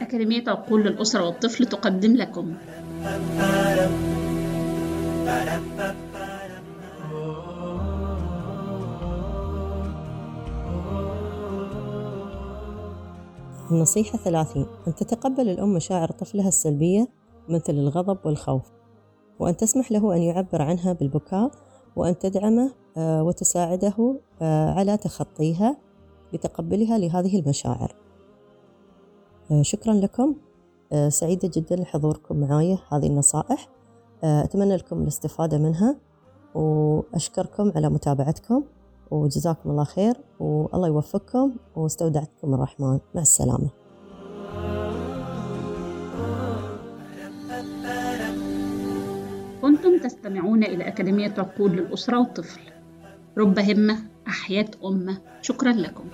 أكاديمية عقول للأسرة والطفل تقدم لكم. النصيحة ثلاثين. أن تتقبل الأم مشاعر طفلها السلبية مثل الغضب والخوف وأن تسمح له أن يعبر عنها بالبكاء وأن تدعمه آه، وتساعده آه، على تخطيها. بتقبلها لهذه المشاعر. آه، شكرا لكم. سعيدة جدا لحضوركم معايا هذه النصائح. أتمنى لكم الاستفادة منها وأشكركم على متابعتكم وجزاكم الله خير والله يوفقكم واستودعتكم الرحمن. مع السلامة. كنتم تستمعون إلى أكاديمية عقول للأسرة والطفل. رب همة أحياء أمة. شكرا لكم.